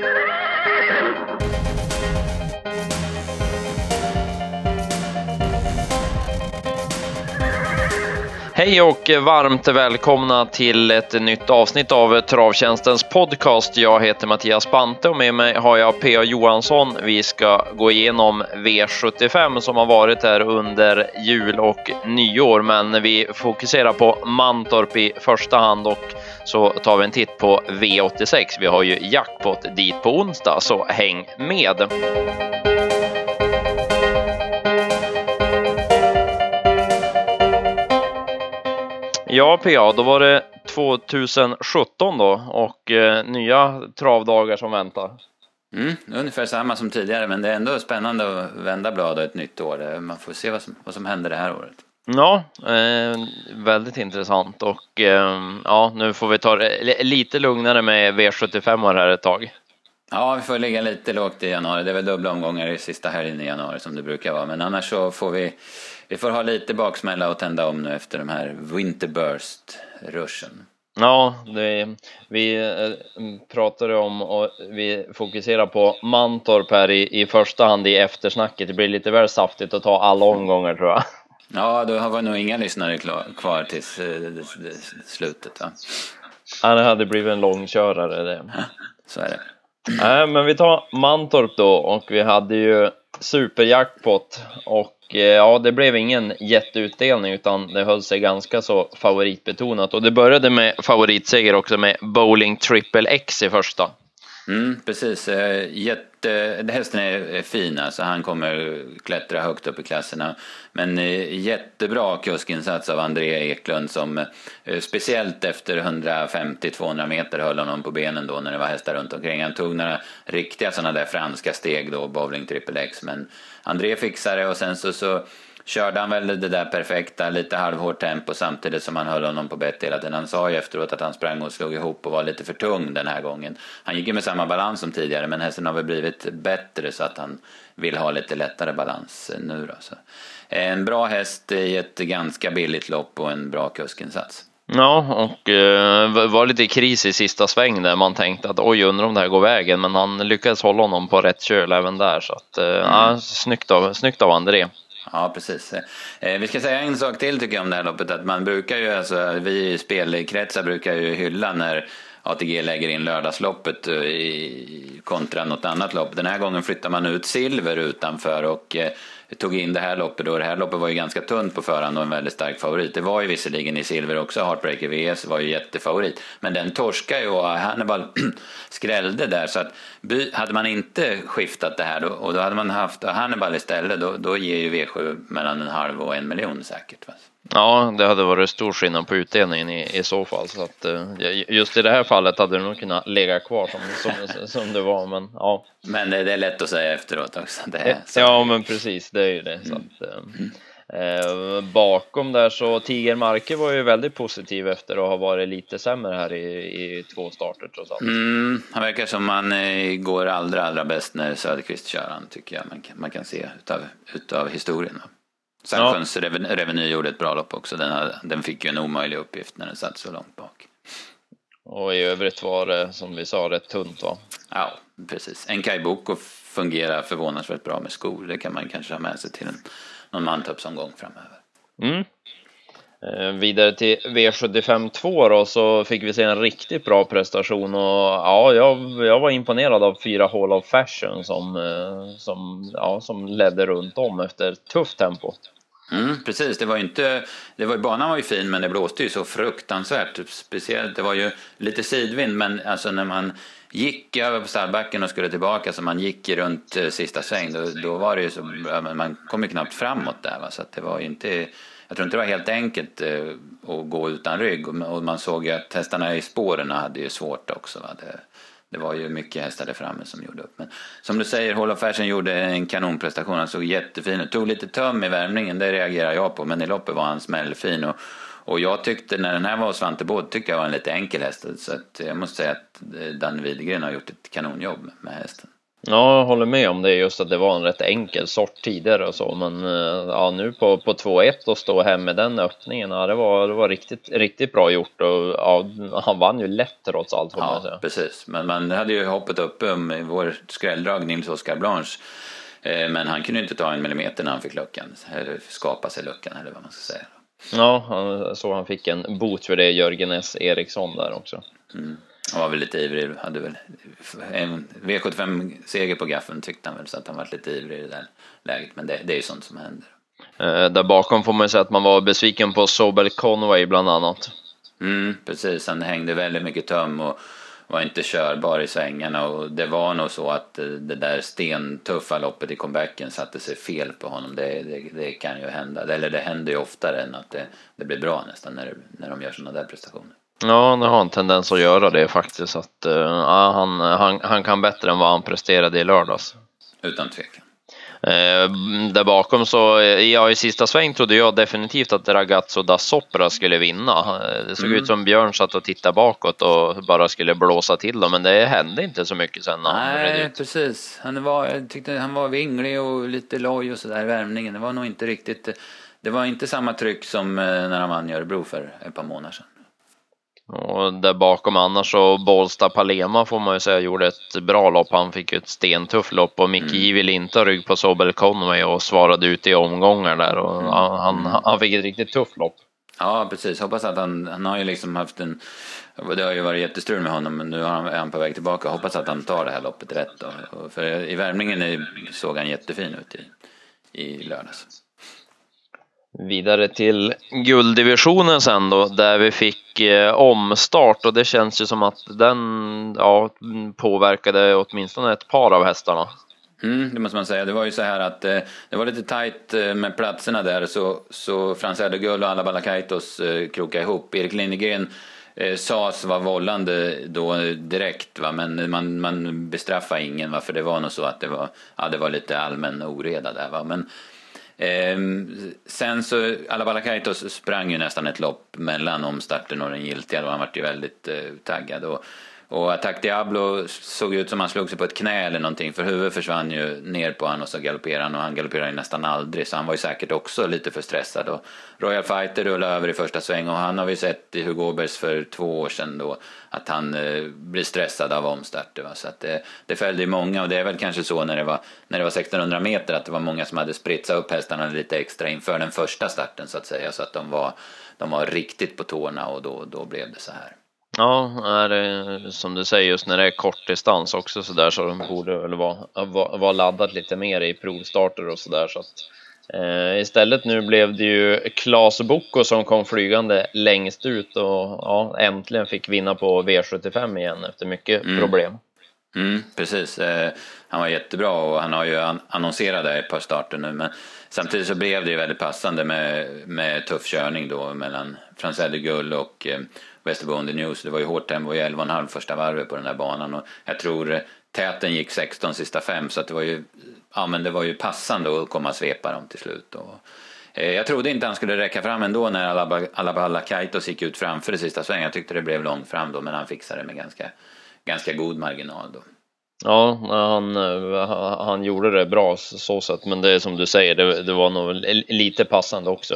Ah! Hej och varmt välkomna till ett nytt avsnitt av Travtjänstens podcast. Jag heter Mattias Bante och med mig har jag P.A. Johansson. Vi ska gå igenom V75 som har varit här under jul och nyår, men vi fokuserar på Mantorp i första hand och så tar vi en titt på V86. Vi har ju jackpot dit på onsdag, så häng med! Ja, PA, då var det 2017 då och eh, nya travdagar som väntar. Mm, ungefär samma som tidigare, men det är ändå spännande att vända blad och ett nytt år. Man får se vad som, vad som händer det här året. Ja, eh, väldigt intressant och eh, ja, nu får vi ta det lite lugnare med V75 här ett tag. Ja, vi får ligga lite lågt i januari. Det är väl dubbla omgångar i sista helgen i januari som det brukar vara, men annars så får vi vi får ha lite baksmälla och tända om nu efter de här Winterburst-ruschen. Ja, det, vi eh, pratade om och vi fokuserar på Mantorp här i, i första hand i eftersnacket. Det blir lite väl saftigt att ta alla omgångar tror jag. Ja, då har vi nog inga lyssnare kvar tills eh, slutet va? Ja, det hade blivit en långkörare det. Så är det. Nej, men vi tar Mantorp då och vi hade ju superjackpot och Eh, ja, det blev ingen jätteutdelning utan det höll sig ganska så favoritbetonat och det började med favoritseger också med Bowling Triple X i första. Mm, precis, eh, Jätte, hästen är fin alltså, han kommer klättra högt upp i klasserna. Men eh, jättebra kuskinsats av André Eklund som eh, speciellt efter 150-200 meter höll honom på benen då när det var hästar runt omkring. Han tog några riktiga sådana där franska steg då, bowling triple X, men André fixade det och sen så, så körde han väl det där perfekta, lite halvhårt tempo samtidigt som han höll honom på bett hela tiden. Han sa ju efteråt att han sprang och slog ihop och var lite för tung den här gången. Han gick ju med samma balans som tidigare men hästen har väl blivit bättre så att han vill ha lite lättare balans nu då. Så. En bra häst i ett ganska billigt lopp och en bra kuskinsats. Ja, och eh, var lite kris i sista sväng där man tänkte att oj, undrar om det här går vägen, men han lyckades hålla honom på rätt köl även där så att eh, mm. ja, snyggt av, snyggt av André. Ja, precis. Eh, vi ska säga en sak till tycker jag om det här loppet, att man brukar ju, alltså, vi i spelkretsar brukar ju hylla när ATG lägger in lördagsloppet eh, i, kontra något annat lopp. Den här gången flyttar man ut silver utanför och eh, tog in det här loppet då. Det här loppet var ju ganska tunt på förhand och en väldigt stark favorit. Det var ju visserligen i silver också. Heartbreaker VS var ju jättefavorit. Men den torskade ju och Hannibal skrällde där. Så att hade man inte skiftat det här då, och då hade man haft Hannibal istället då, då ger ju V7 mellan en halv och en miljon säkert. Va? Ja, det hade varit stor skillnad på utdelningen i, i så fall. Så att, eh, just i det här fallet hade det nog kunnat ligga kvar som, som, som det var. Men, ja. men det, det är lätt att säga efteråt också. Det är, ja, men precis, det är ju det. Så att, mm. eh, bakom där så Tiger Marke var ju väldigt positiv efter att ha varit lite sämre här i, i två starter trots allt. Mm, han verkar som han eh, går allra, allra bäst när Söderqvist kör han tycker jag man kan, man kan se utav, utav historien. Sandsjöns ja. Reveny gjorde ett bra lopp också. Den, den fick ju en omöjlig uppgift när den satt så långt bak. Och i övrigt var det som vi sa rätt tunt va? Ja, precis. En Kai Boko fungerar förvånansvärt bra med skor. Det kan man kanske ha med sig till en, någon mantuppsomgång framöver. Mm. Eh, vidare till V75 2 då så fick vi se en riktigt bra prestation och ja, jag, jag var imponerad av fyra Hall of Fashion som, eh, som, ja, som ledde runt om efter tufft tempo. Mm, precis, det var inte, det var, banan var ju fin men det blåste ju så fruktansvärt. Speciellt, det var ju lite sidvind men alltså när man gick över på stallbacken och skulle tillbaka så man gick runt eh, sista sväng då, då var det ju så, man kom ju knappt framåt där va? så att det var ju inte jag tror inte det var helt enkelt eh, att gå utan rygg och man såg ju att hästarna i spåren hade ju svårt också. Va? Det, det var ju mycket hästar där framme som gjorde upp. Men som du säger, Hall of Fashion gjorde en kanonprestation. Han såg jättefin ut. Tog lite töm i värmningen, det reagerar jag på. Men i loppet var han smällfin. Och, och jag tyckte, när den här var hos Svante Båth, tyckte jag var en lite enkel häst. Så att jag måste säga att eh, Danne Widegren har gjort ett kanonjobb med hästen. Ja, jag håller med om det just att det var en rätt enkel sort tidigare och så, men eh, ja, nu på, på 2-1 och stå hem med den öppningen, ja, det var, det var riktigt, riktigt bra gjort och ja, han vann ju lätt trots allt ja, säga. precis. Men man hade ju hoppet uppe med vår skrälldrag Nils Oskar Blanche, eh, men han kunde inte ta en millimeter när han fick luckan, eller skapa sig luckan eller vad man ska säga. Ja, han, så han fick en bot för det, Jörgen S. Eriksson där också. Mm. Han var väl lite ivrig, hade väl en V75-seger på gaffeln tyckte han väl, så att han var lite ivrig i det där läget. Men det, det är ju sånt som händer. Eh, där bakom får man ju säga att man var besviken på Sobel Conway bland annat. Mm, precis, han hängde väldigt mycket töm och var inte körbar i svängarna och det var nog så att eh, det där stentuffa loppet i comebacken satte sig fel på honom. Det, det, det kan ju hända, eller det händer ju oftare än att det, det blir bra nästan när, när de gör sådana där prestationer. Ja, det har en tendens att göra det faktiskt. Att, uh, han, han, han kan bättre än vad han presterade i lördags. Utan tvekan. Eh, där bakom så, ja i sista sväng trodde jag definitivt att Ragazzo da Sopra skulle vinna. Eh, det såg mm. ut som Björn satt och tittade bakåt och bara skulle blåsa till dem, men det hände inte så mycket sen. Nej, precis. Han var, jag tyckte han var vinglig och lite loj och sådär i värmningen. Det var nog inte riktigt, det var inte samma tryck som eh, när han vann i Örebro för ett par månader sedan. Och där bakom annars så Bålsta Palema får man ju säga gjorde ett bra lopp. Han fick ju ett stentufft lopp och Micke mm. vill inte ha rygg på Sobel Conway och svarade ut i omgångar där och mm. han, han fick ett riktigt tufft lopp. Ja precis, hoppas att han, han har ju liksom haft en, det har ju varit jättestrul med honom men nu är han på väg tillbaka. Hoppas att han tar det här loppet rätt då. För i värmningen såg han jättefin ut i, i lördags. Vidare till gulddivisionen sen då, där vi fick eh, omstart och det känns ju som att den ja, påverkade åtminstone ett par av hästarna. Mm, det måste man säga. Det var ju så här att eh, det var lite tajt eh, med platserna där så, så Frans Erdogull och alla Balakaitos eh, krokade ihop. Erik Lindegren eh, sades vara vållande då direkt va? men man, man bestraffade ingen va? för det var nog så att det var, ja, det var lite allmän oreda där. Va? Men, Ehm, sen så, Alabala Kaitos sprang ju nästan ett lopp mellan omstarten och den giltiga och han vart ju väldigt eh, taggad. Och och Attack Diablo såg ut som han slog sig på ett knä eller någonting för huvudet försvann ju ner på honom och så galopperade han och han galopperade ju nästan aldrig så han var ju säkert också lite för stressad. Och Royal Fighter rullade över i första sväng och han har vi sett i Hugo Åbergs för två år sedan då att han eh, blir stressad av omstarter. Va? Så att det, det följde ju många och det är väl kanske så när det, var, när det var 1600 meter att det var många som hade spritsat upp hästarna lite extra inför den första starten så att säga så att de var, de var riktigt på tårna och då, då blev det så här. Ja, är det, som du säger just när det är kort distans också så där så de borde väl vara, vara laddat lite mer i provstarter och så där så att eh, istället nu blev det ju Klas Boko som kom flygande längst ut och ja, äntligen fick vinna på V75 igen efter mycket mm. problem. Mm, precis, eh, han var jättebra och han har ju an annonserat där ett par starter nu men samtidigt så blev det ju väldigt passande med, med tuff körning då mellan Frans Gull och eh, Västerbo News. Det var ju hårt tempo i 11,5 första varvet på den där banan och jag tror eh, täten gick 16 sista fem så att det var ju, ja, men det var ju passande att komma och svepa dem till slut. Och, eh, jag trodde inte han skulle räcka fram ändå när Alaballa Kaitos gick ut framför det sista svängen. Jag tyckte det blev långt fram då men han fixade det med ganska, ganska god marginal då. Ja, han, eh, han gjorde det bra så sätt, men det är som du säger, det, det var nog lite passande också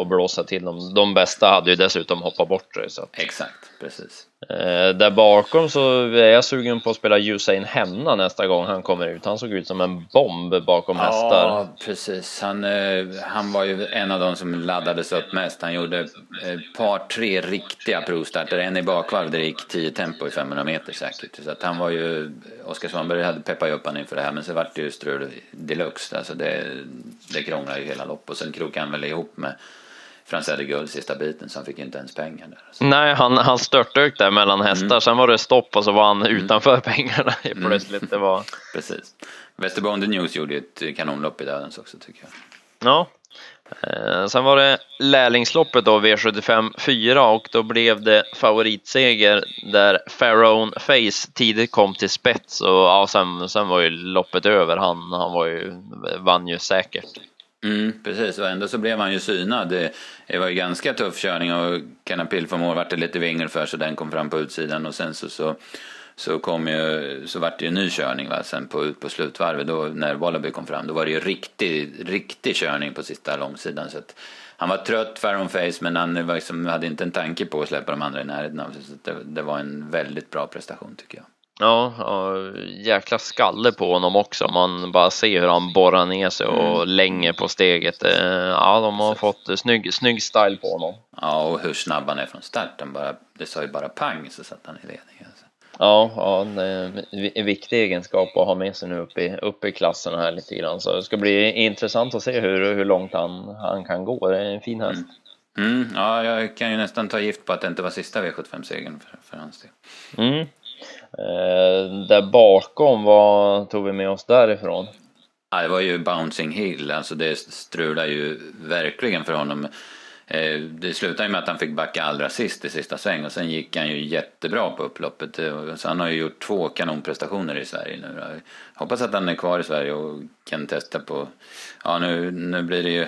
att blåsa till dem. De bästa hade ju dessutom hoppat bort det. Så. Exakt, precis. Eh, där bakom så är jag sugen på att spela Usain Henna nästa gång han kommer ut. Han såg ut som en bomb bakom ja, hästar. Ja, precis. Han, eh, han var ju en av de som laddades upp mest. Han gjorde ett par, tre riktiga provstarter. En i bakvarv där det gick 10 tempo i 500 meter säkert. Så att han var ju, Oskar Svanberg hade peppat upp honom inför det här men så vart det ju strul deluxe. Alltså det, det krånglade ju hela loppet och sen krokade han väl ihop med Frans hade guld sista biten så han fick inte ens pengar där. Så. Nej, han, han störtdök där mellan hästar, mm. sen var det stopp och så var han mm. utanför pengarna mm. plötsligt. Det var... Precis. Västerbonde News gjorde ett kanonlopp i dödens också tycker jag. Ja. Eh, sen var det lärlingsloppet då, V75 4 och då blev det favoritseger där Pharaoh Face tidigt kom till spets och ja, sen, sen var ju loppet över. Han, han var ju, vann ju säkert. Mm, precis, och ändå så blev han ju synad. Det, det var ju ganska tuff körning och Canapil för mål vart det lite vingel för så den kom fram på utsidan och sen så, så, så, kom ju, så vart det ju en ny körning va? sen på, på slutvarvet då, när Wallaby kom fram. Då var det ju riktig, riktig körning på sista långsidan. Så att, han var trött fair on face men han var liksom, hade inte en tanke på att släppa de andra i närheten av sig. Så det, det var en väldigt bra prestation tycker jag. Ja, ja, jäkla skalle på honom också. Man bara ser hur han borrar ner sig och mm. länger på steget. Eh, ja, de har fått snygg, snygg style på honom. Ja, och hur snabb han är från starten. Bara, det sa ju bara pang så satt han i ledningen. Alltså. Ja, ja en viktig egenskap att ha med sig nu uppe i, uppe i klasserna här lite grann. Så det ska bli intressant att se hur, hur långt han, han kan gå. Det är en fin häst. Mm. Mm, ja, jag kan ju nästan ta gift på att det inte var sista V75-segern för, för hans del. Mm. Eh, där bakom, vad tog vi med oss därifrån? Ja, det var ju Bouncing Hill, alltså det strulade ju verkligen för honom. Eh, det slutade ju med att han fick backa allra sist i sista sväng och sen gick han ju jättebra på upploppet. Eh, så han har ju gjort två kanonprestationer i Sverige nu. Jag hoppas att han är kvar i Sverige och kan testa på, ja nu, nu blir det ju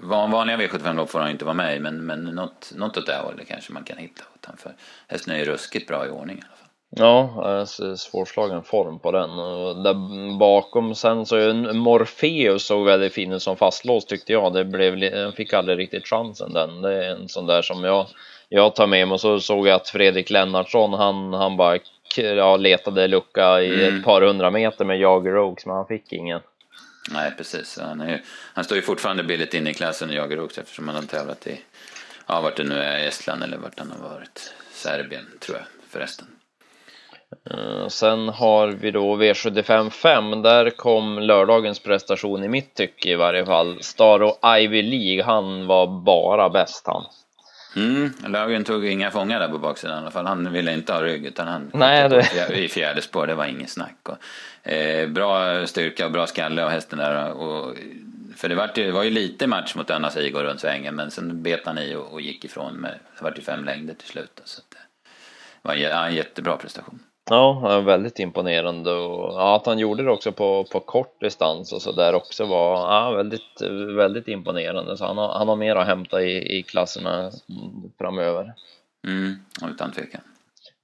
Vanliga V75-lopp får han inte vara med i men, men något, något åt det hållet kanske man kan hitta åt honom för hästen är ju ruskigt bra i ordning i alla fall. Ja, svårslagen form på den. Och där bakom sen så en Morpheus såg väldigt fin ut som fastlåst tyckte jag. Det blev, jag fick aldrig riktigt chansen den. Det är en sån där som jag, jag tar med mig. Och så såg jag att Fredrik Lennartsson, han, han bara ja, letade lucka i mm. ett par hundra meter med Jager Oaks, men han fick ingen. Nej, precis. Han, är, han står ju fortfarande billigt inne i klassen i Jager Oaks eftersom han har tävlat i, ja, vart det nu är, Estland eller vart han har varit. Serbien, tror jag förresten. Eh, sen har vi då V75 5. Där kom lördagens prestation i mitt tycke i varje fall. Staro Ivy League, han var bara bäst han. Mm, Löfgren tog inga fångar där på baksidan i alla fall. Han ville inte ha rygg utan han Nej, det... i fjärde spår, det var inget snack. Och, eh, bra styrka och bra skalle av hästen där. Och, för det var, ju, det var ju lite match mot Anna Sigurd runt svängen men sen bet han i och, och gick ifrån med, det var ju fem längder till slut. Så det var en, en jättebra prestation. Ja, väldigt imponerande och ja, att han gjorde det också på, på kort distans och så där också var ja, väldigt, väldigt imponerande. Så han har, han har mer att hämta i, i klasserna framöver. Mm, utan tvekan.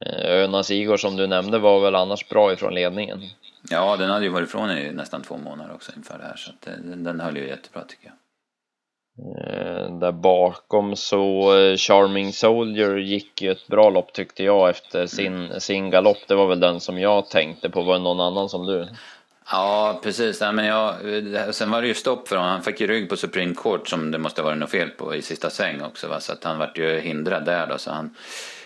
Eh, Öna Sigurd som du nämnde var väl annars bra ifrån ledningen? Ja, den hade ju varit ifrån i nästan två månader också inför det här så att den, den höll ju jättebra tycker jag. Eh, där bakom så eh, Charming Soldier gick ju ett bra lopp tyckte jag efter sin, sin galopp. Det var väl den som jag tänkte på. Var det någon annan som du? Ja, precis. Ja, men jag, sen var det ju stopp för honom. Han fick ju rygg på Supreme Court som det måste ha varit något fel på i sista sväng också. Va? Så att han vart ju hindrad där då. Så han,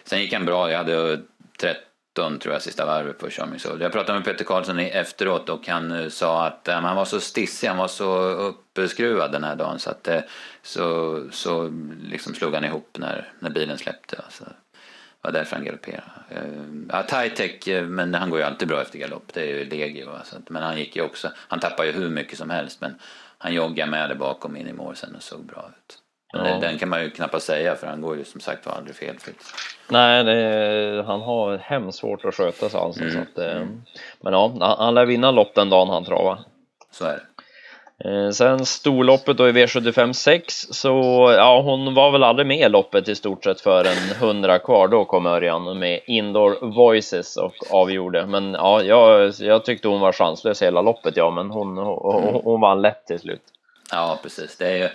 sen gick han bra. Jag hade 30 17 tror jag sista varvet på Charming Soul. Jag pratade med Peter Karlsson efteråt och han eh, sa att um, han var så stissig, han var så uppskruvad den här dagen så att uh, så, så liksom slog han ihop när, när bilen släppte. Alltså, det var därför han galopperade. Uh, ja, Tech, men han går ju alltid bra efter galopp, det är ju legio. Alltså, men han gick ju också, han tappar ju hur mycket som helst men han joggade med det bakom in i mål sen och såg bra ut. Ja. den kan man ju knappast säga för han går ju som sagt var aldrig felfritt. Nej, det, han har hemskt svårt att sköta sig alltså. Mm. Så att, eh, men ja, han lär vinna lopp den dagen han travar. Så är det. Eh, sen storloppet då i V75 6 så ja, hon var väl aldrig med i loppet i stort sett för en hundra kvar. Då kom Örjan med Indoor Voices och avgjorde. Men ja, jag, jag tyckte hon var chanslös hela loppet, ja, men hon, hon, hon, hon vann lätt till slut. Ja, precis. Det är ju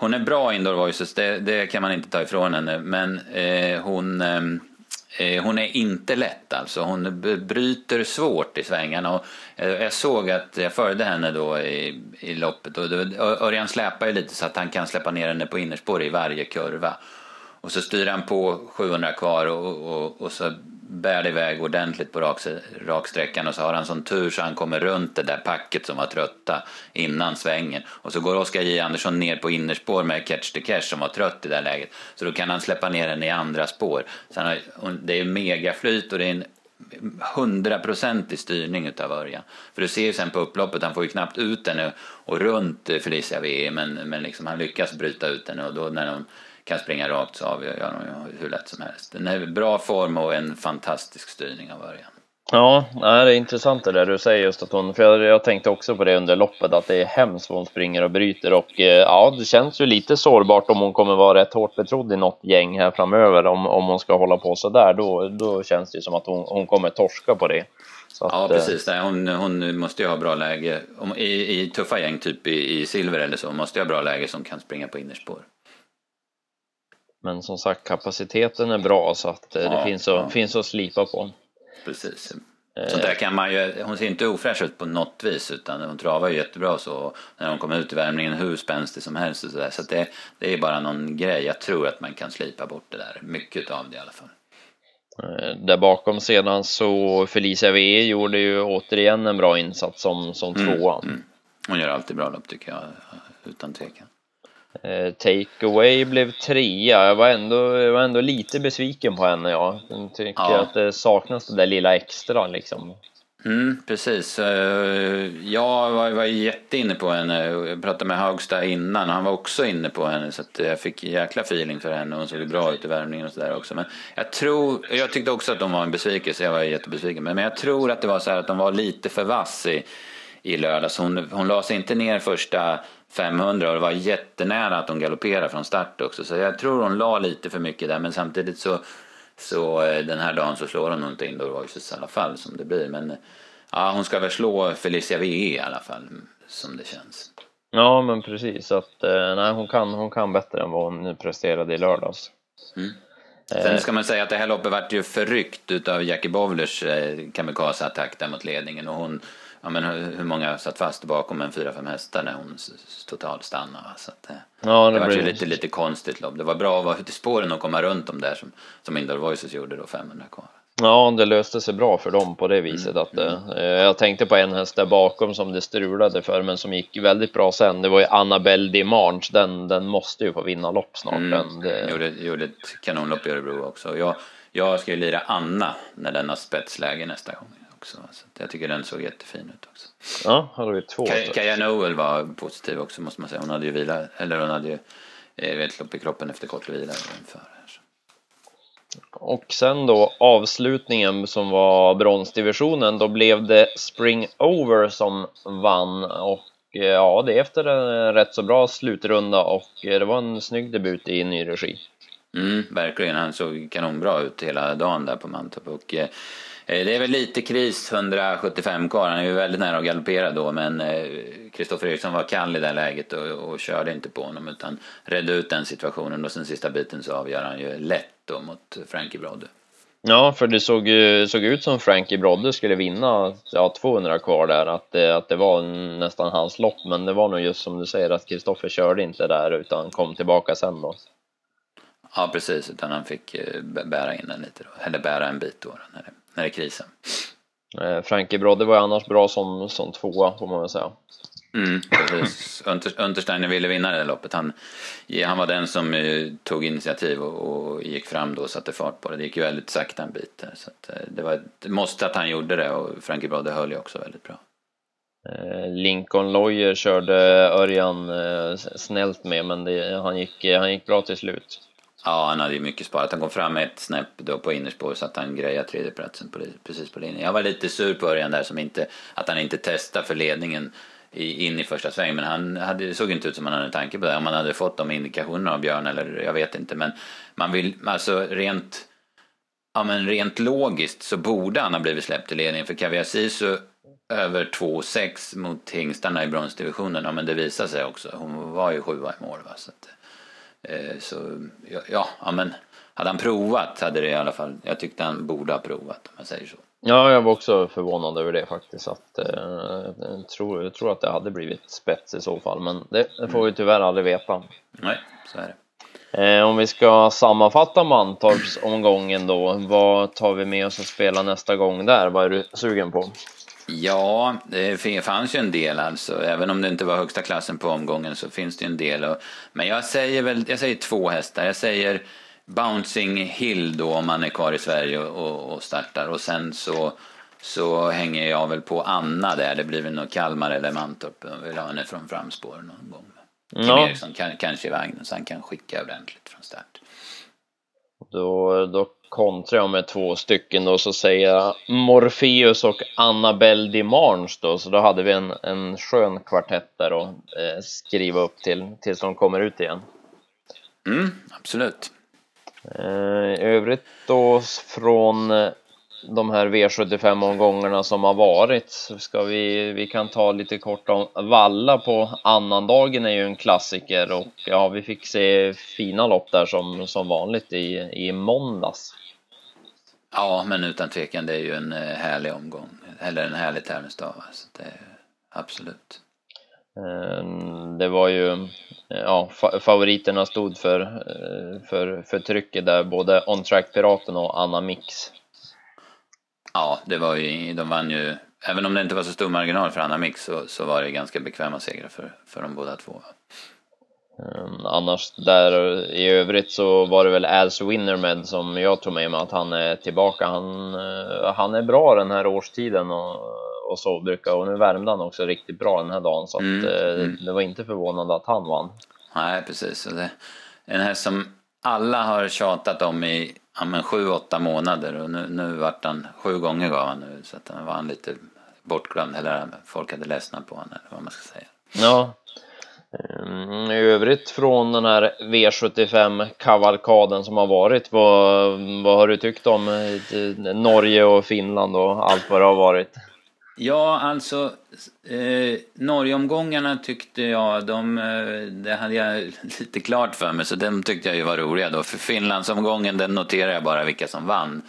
hon är bra indoor voices, det, det kan man inte ta ifrån henne. Men eh, hon, eh, eh hon är inte lätt alltså. Hon bryter svårt i svängarna. Och, eh, jag såg att jag följde henne då i, i loppet och Örjan släpar ju lite så att han kan släppa ner henne på innerspår i varje kurva. Och så styr han på 700 kvar och, och, och så bär det iväg ordentligt på rak, raksträckan och så har han sån tur så han kommer runt det där packet som var trötta innan svängen. Och så går Oskar J Andersson ner på innerspår med Catch the Cash som var trött i det där läget. Så då kan han släppa ner den i andra spår. Så har, det är megaflyt och det är en hundraprocentig styrning utav Örjan. För du ser ju sen på upploppet, han får ju knappt ut den och runt Felicia V men, men liksom han lyckas bryta ut den och då när de kan springa rakt så avgör de hur lätt som helst. Den är bra form och en fantastisk styrning av Örjan. Ja, det är intressant det där du säger just att hon, för jag, jag tänkte också på det under loppet att det är hemskt vad hon springer och bryter och eh, ja, det känns ju lite sårbart om hon kommer vara rätt hårt betrodd i något gäng här framöver om, om hon ska hålla på så där. Då, då känns det ju som att hon, hon kommer torska på det. Att, ja, precis. Eh, hon, hon måste ju ha bra läge. Om, i, I tuffa gäng, typ i, i silver eller så, måste ju ha bra läge som kan springa på innerspår. Men som sagt, kapaciteten är bra så att eh, ja, det finns, att, ja. finns att slipa på. Precis. Så där kan man ju, hon ser inte ofräsch ut på något vis utan hon travar ju jättebra så när hon kommer ut i värmningen hur spänstig som helst och sådär. Så, så det, det är bara någon grej. Jag tror att man kan slipa bort det där, mycket av det i alla fall. Eh, där bakom sedan så Felicia VE gjorde ju återigen en bra insats som, som mm, tvåa. Mm. Hon gör alltid bra lopp tycker jag, utan tvekan. Eh, Takeaway blev trea. Jag var, ändå, jag var ändå lite besviken på henne. Ja. Jag tycker ja. att det saknas det där lilla extra liksom. Mm, precis. Eh, jag var, var jätteinne på henne. Jag pratade med Haugstad innan han var också inne på henne. Så jag fick jäkla feeling för henne. Hon såg bra ut i värmningen och sådär också. Men jag tror, jag tyckte också att de var en besvikelse. Jag var jättebesviken. Men jag tror att det var så här att de var lite för vass i, i lördags. Hon, hon la sig inte ner första 500 och det var jättenära att hon galopperade från start också. Så jag tror hon la lite för mycket där men samtidigt så, så eh, den här dagen så slår hon inte Indoor Voices i alla fall som det blir. Men ja, hon ska väl slå Felicia VE i alla fall som det känns. Ja men precis att eh, nej, hon, kan, hon kan bättre än vad hon presterade i lördags. Mm. Sen ska man säga att det här loppet vart ju förryckt utav Jackie Bowlers eh, kamikaze-attack där mot ledningen och hon ja, men hur många satt fast bakom en fyra, fem hästar när hon totalt stannade. Va? Så att, eh, ja, det, det var ju lite, lite konstigt lopp. Det var bra att vara ute i spåren och komma runt dem där som, som Indoor Voices gjorde då 500 kvar. Ja, det löste sig bra för dem på det viset mm. att mm. eh, jag tänkte på en häst där bakom som det strulade för men som gick väldigt bra sen. Det var ju Annabelle Dimanche. Den, den måste ju få vinna lopp snart. Mm. Den, det... gjorde, gjorde ett kanonlopp i Örebro också. Jag, jag ska ju lira Anna när den har spetsläge nästa gång också. Så jag tycker den såg jättefin ut också. Ja, hade vi två. Kaja Noel var positiv också måste man säga. Hon hade ju vila, eller hon hade ju eh, ett lopp i kroppen efter kort vila inför. Och sen då avslutningen som var bronsdivisionen, då blev det Spring Over som vann och eh, ja, det är efter en rätt så bra slutrunda och eh, det var en snygg debut i ny regi. Mm, verkligen, han såg kanonbra ut hela dagen där på Mantorp och det är väl lite kris, 175 kvar. Han är ju väldigt nära att galoppera då men Kristoffer eh, Eriksson var kall i det läget och, och, körde inte på honom utan redde ut den situationen och sen sista biten så avgör han ju lätt då mot Frankie Brodde. Ja, för det såg, såg ut som Frankie Brodde skulle vinna ja, 200 kvar där, att det, att det var nästan hans lopp, men det var nog just som du säger att Kristoffer körde inte där utan kom tillbaka sen då. Ja, precis, utan han fick eh, bära in den lite då, eller bära en bit då när det när det är krisen. Eh, Frankie Brodde var ju annars bra som, som tvåa får man väl säga. Mm, precis. Untersteiner ville vinna det loppet. Han, han var den som eh, tog initiativ och, och, gick fram då och satte fart på det. Det gick ju väldigt sakta en bit där. Så att, eh, det var ett måste att han gjorde det och Frankie Brodde höll ju också väldigt bra. Lincoln Lawyer körde Örjan snällt med men det, han, gick, han gick bra till slut. Ja, han hade ju mycket sparat. Han kom fram ett snäpp då på innerspår så att han grejade tredjeplatsen på, precis på linjen. Jag var lite sur på Örjan där som inte, att han inte testade för ledningen i, in i första sväng. Men han hade, såg inte ut som han hade tanke på det. Om han hade fått de indikationerna av Björn eller jag vet inte. Men man vill, alltså rent, ja men rent logiskt så borde han ha blivit släppt i ledningen. För Kaviar så över 2,6 mot hingstarna i bronsdivisionen. Ja men det visade sig också. Hon var ju sjua i mål va. Så att, så ja, ja, men hade han provat hade det i alla fall, jag tyckte han borde ha provat om jag säger så. Ja, jag var också förvånad över det faktiskt. Att, eh, jag, tror, jag tror att det hade blivit spets i så fall, men det, det får vi tyvärr aldrig veta. Nej, så är det. Eh, om vi ska sammanfatta Mantorps omgången då, vad tar vi med oss att spela nästa gång där? Vad är du sugen på? Ja, det fanns ju en del alltså. Även om det inte var högsta klassen på omgången så finns det en del. Men jag säger väl, jag säger två hästar. Jag säger Bouncing Hill då om man är kvar i Sverige och, och startar. Och sen så, så hänger jag väl på Anna där. Det blir väl nog Kalmar eller Mantorp. Jag vill ha henne från framspår någon gång. Kim ja. Eriksson kan, kanske i vagnen så han kan skicka ordentligt från start. Då, då kontrar jag med två stycken då, så säger jag Morpheus och Annabelle Dimanche då, så då hade vi en, en skön kvartett där att eh, skriva upp till tills de kommer ut igen. Mm, absolut. Eh, I övrigt då från eh, de här V75-omgångarna som har varit ska vi, vi kan ta lite kort om Valla på annandagen är ju en klassiker och ja, vi fick se fina lopp där som, som vanligt i, i måndags. Ja, men utan tvekan det är ju en eh, härlig omgång, eller en härlig tävlingsdag. Så det, absolut. Det var ju ja, favoriterna stod för, för, för trycket där, både On Track Piraten och Anna Mix. Ja, det var ju, de vann ju, även om det inte var så stor marginal för Anna Mix så, så var det ganska bekväma segrar för, för de båda två. Um, annars där i övrigt så var det väl Als Winnermed som jag tog med mig att han är tillbaka. Han, uh, han är bra den här årstiden och, och så brukar och nu värmde han också riktigt bra den här dagen så mm, att, uh, mm. det var inte förvånande att han vann. Nej, precis. Det, en häst som alla har tjatat om i ja, men sju, åtta månader och nu, nu vart han, sju gånger gav han nu så att han var han lite bortglömd eller folk hade ledsnat på honom eller vad man ska säga. Ja. Ehm, I övrigt från den här V75-kavalkaden som har varit, vad, vad har du tyckt om eh, Norge och Finland och allt vad det har varit? Ja, alltså eh, Norgeomgångarna tyckte jag, de, eh, det hade jag lite klart för mig så de tyckte jag ju var roliga då. För Finlandsomgången den noterade jag bara vilka som vann.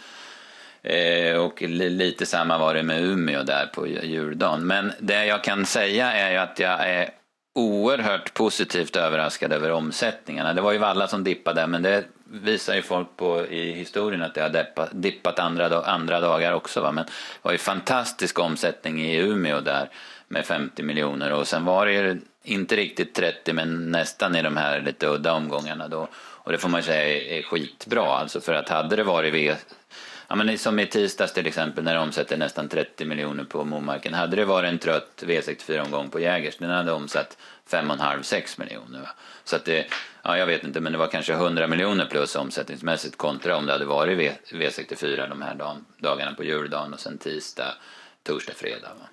Eh, och lite samma var det med Umeå där på juldagen. Men det jag kan säga är ju att jag är oerhört positivt överraskad över omsättningarna. Det var ju Valla som dippade men det visar ju folk på i historien att det har dippat, dippat andra, andra dagar också. Va? Men det var ju fantastisk omsättning i Umeå där med 50 miljoner och sen var det ju inte riktigt 30 men nästan i de här lite udda omgångarna då. Och det får man ju säga är skitbra alltså för att hade det varit v Ja, men som i tisdags till exempel när de omsätter nästan 30 miljoner på Momarken. Hade det varit en trött V64-omgång på Jägers, den hade omsatt 5,5-6 miljoner. Va? Så att det, ja jag vet inte, men det var kanske 100 miljoner plus omsättningsmässigt kontra om det hade varit v, V64 de här dagarna på juldagen och sen tisdag, torsdag, fredag. Va?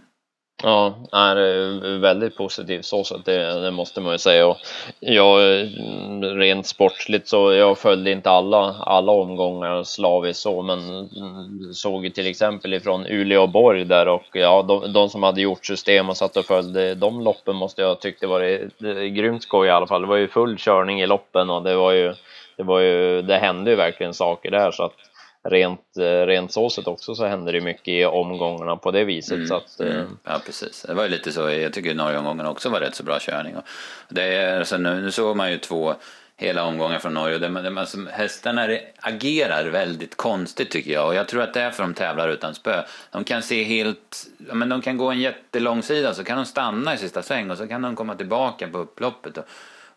Ja, är eh, väldigt positivt så, så det, det, måste man ju säga. Och jag, mm, rent sportsligt så jag följde inte alla, alla omgångar slaviskt så, men mm, såg ju till exempel ifrån Uleåborg där och ja, de, de, som hade gjort system och satt och följde de loppen måste jag tyckte var eh, grymt skoj i alla fall. Det var ju full körning i loppen och det var ju, det var ju, det hände ju verkligen saker där så att rent, eh, rent så sätt också så händer det mycket i omgångarna på det viset. Mm, så att, mm. Eh, ja precis, det var ju lite så, jag tycker Norge-omgången också var rätt så bra körning. Och det är, alltså nu, nu såg man ju två hela omgångar från Norge det, det, alltså, hästarna agerar väldigt konstigt tycker jag och jag tror att det är för de tävlar utan spö. De kan se helt, ja, men de kan gå en jättelång sida så kan de stanna i sista sväng och så kan de komma tillbaka på upploppet. Och,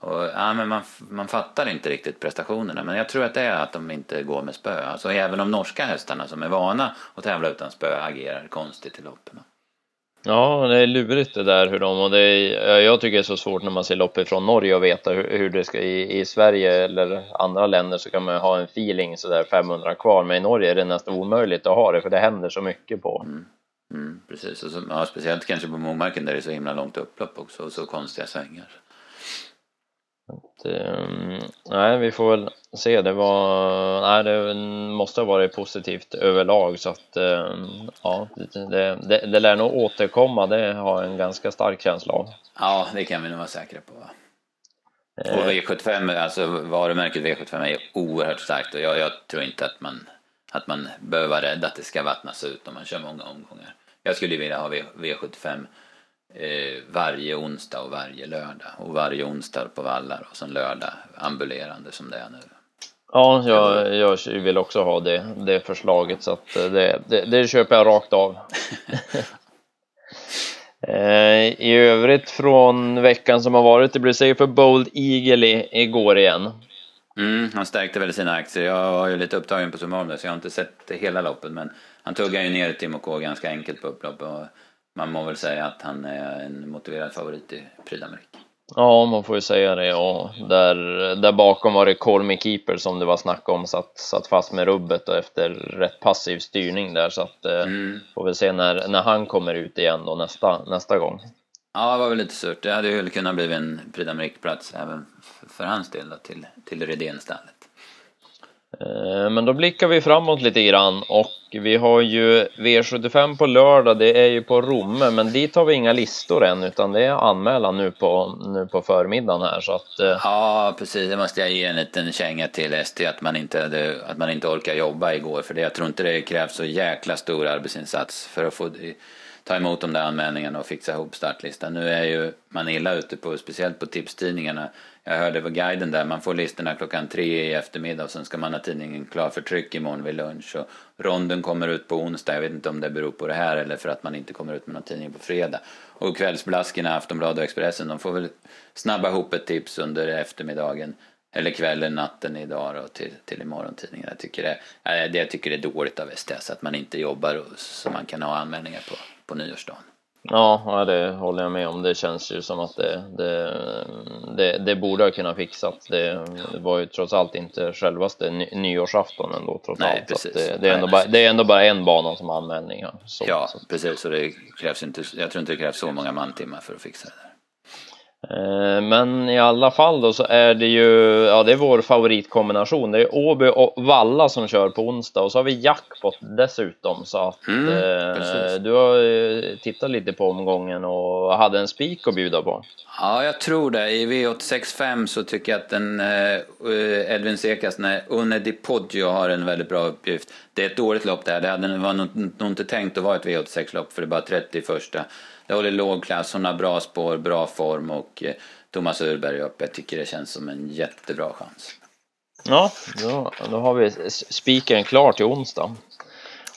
och, ja, men man, man fattar inte riktigt prestationerna men jag tror att det är att de inte går med spö. Alltså även de norska hästarna som är vana att tävla utan spö agerar konstigt i loppen. Ja, det är lurigt det där hur de och det är, jag tycker det är så svårt när man ser lopp från Norge och veta hur, hur det ska i, i Sverige eller andra länder så kan man ha en feeling så där 500 kvar men i Norge är det nästan omöjligt att ha det för det händer så mycket på. Mm. Mm, precis, och så, ja, speciellt kanske på Momarken där det är så himla långt upplopp också och så konstiga svängar. Att, um, nej, vi får väl se. Det var, nej, det måste ha varit positivt överlag så att um, ja, det, det, det lär nog återkomma. Det har en ganska stark känsla av. Ja, det kan vi nog vara säkra på. Eh. Och V75, alltså varumärket V75 är oerhört starkt och jag, jag, tror inte att man, att man behöver vara rädd att det ska vattnas ut om man kör många omgångar. Jag skulle vilja ha v, V75 eh, varje onsdag och varje lördag. Och varje onsdag på vallar och sen lördag ambulerande som det är nu. Ja, jag, jag vill också ha det, det förslaget så att det, det, det köper jag rakt av. eh, I övrigt från veckan som har varit, det blev seger för Bold Eagle i, igår igen. Mm, han stärkte väl sina aktier. Jag var ju lite upptagen på Sumarm så jag har inte sett hela loppet men han tuggade ju ner Timo K ganska enkelt på upploppet man må väl säga att han är en motiverad favorit i d'Amérique. Ja, man får ju säga det. Och där, där bakom var det Colmy Keeper som det var snack om, satt, satt fast med rubbet och efter rätt passiv styrning där. Så att, eh, mm. får vi se när, när han kommer ut igen då nästa, nästa gång. Ja, det var väl lite surt. Det hade ju kunnat bli en Prix plats även för hans del då, till, till Redénstallet. Eh, men då blickar vi framåt lite grann och vi har ju V75 på lördag, det är ju på Romme, men dit har vi inga listor än utan det är anmälan nu på, nu på förmiddagen här så att... Eh. Ja, precis, det måste jag ge en liten känga till ST att man inte, hade, att man inte orkar jobba igår för det, jag tror inte det krävs så jäkla stor arbetsinsats för att få ta emot de där anmälningarna och fixa ihop startlistan. Nu är ju man illa ute på, speciellt på tipstidningarna. Jag hörde på guiden där, man får listorna klockan tre i eftermiddag och sen ska man ha tidningen klar för tryck imorgon vid lunch. Och ronden kommer ut på onsdag, jag vet inte om det beror på det här eller för att man inte kommer ut med någon tidning på fredag. Och kvällsblaskorna, Aftonbladet och Expressen, de får väl snabba ihop ett tips under eftermiddagen eller kvällen, natten idag då, till, till imorgontidningen. Jag tycker det, det, jag tycker det är dåligt av STS att man inte jobbar så man kan ha anmälningar på på nyårsdagen. Ja, det håller jag med om. Det känns ju som att det, det, det, det borde ha kunnat fixas. Det, var ju trots allt inte självaste nyårsafton ändå trots Nej, allt. Precis. Det, det, är ändå Nej, bara, det är ändå bara en bana som har anmälningar. ja, precis. Och det krävs inte, jag tror inte det krävs så många mantimmar för att fixa det. Eh, men i alla fall då så är det ju, ja det är vår favoritkombination. Det är Åby och Valla som kör på onsdag och så har vi jackpot dessutom. Så att mm, eh, du har eh, tittat lite på omgången och hade en spik att bjuda på. Ja, jag tror det. I V865 så tycker jag att den eh, Edvin Sekas, när Une Di Poggio har en väldigt bra uppgift. Det är ett dåligt lopp det här. Det hade, nog inte tänkt att vara ett V86-lopp för det är bara 30 första det håller låg klass, hon har bra spår, bra form och eh, Thomas Urberg upp. Jag tycker det känns som en jättebra chans. Ja, då, då har vi spiken klar till onsdag.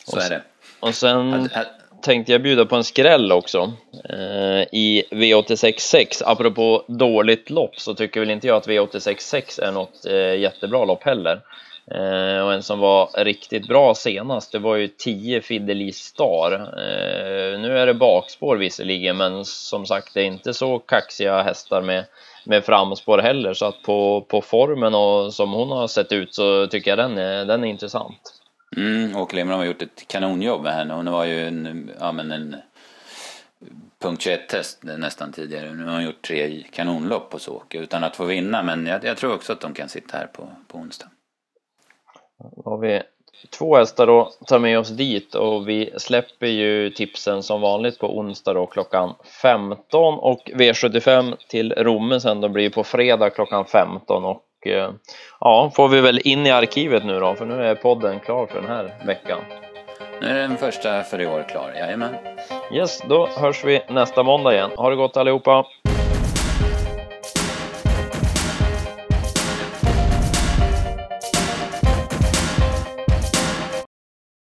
Så är det. Och sen tänkte jag bjuda på en skräll också. Eh, I V86.6, apropå dåligt lopp, så tycker väl inte jag att V86.6 är något eh, jättebra lopp heller. Eh, och en som var riktigt bra senast, det var ju 10 Fidelis Star. Eh, nu är det bakspår visserligen, men som sagt, det är inte så kaxiga hästar med, med framspår heller, så att på, på formen och som hon har sett ut så tycker jag den är, den är intressant. Mm, Åke Lindblom har gjort ett kanonjobb med henne. Hon var ju en, ja, men en punkt 21 test nästan tidigare. Nu har hon gjort tre kanonlopp på Såke utan att få vinna, men jag, jag tror också att de kan sitta här på, på onsdag. Då har vi två hästar då, tar med oss dit och vi släpper ju tipsen som vanligt på onsdag då klockan 15 och V75 till Romme sen då blir på fredag klockan 15 och eh, ja, får vi väl in i arkivet nu då för nu är podden klar för den här veckan. Nu är den första för i år klar, jajamän. Yes, då hörs vi nästa måndag igen. Ha det gott allihopa!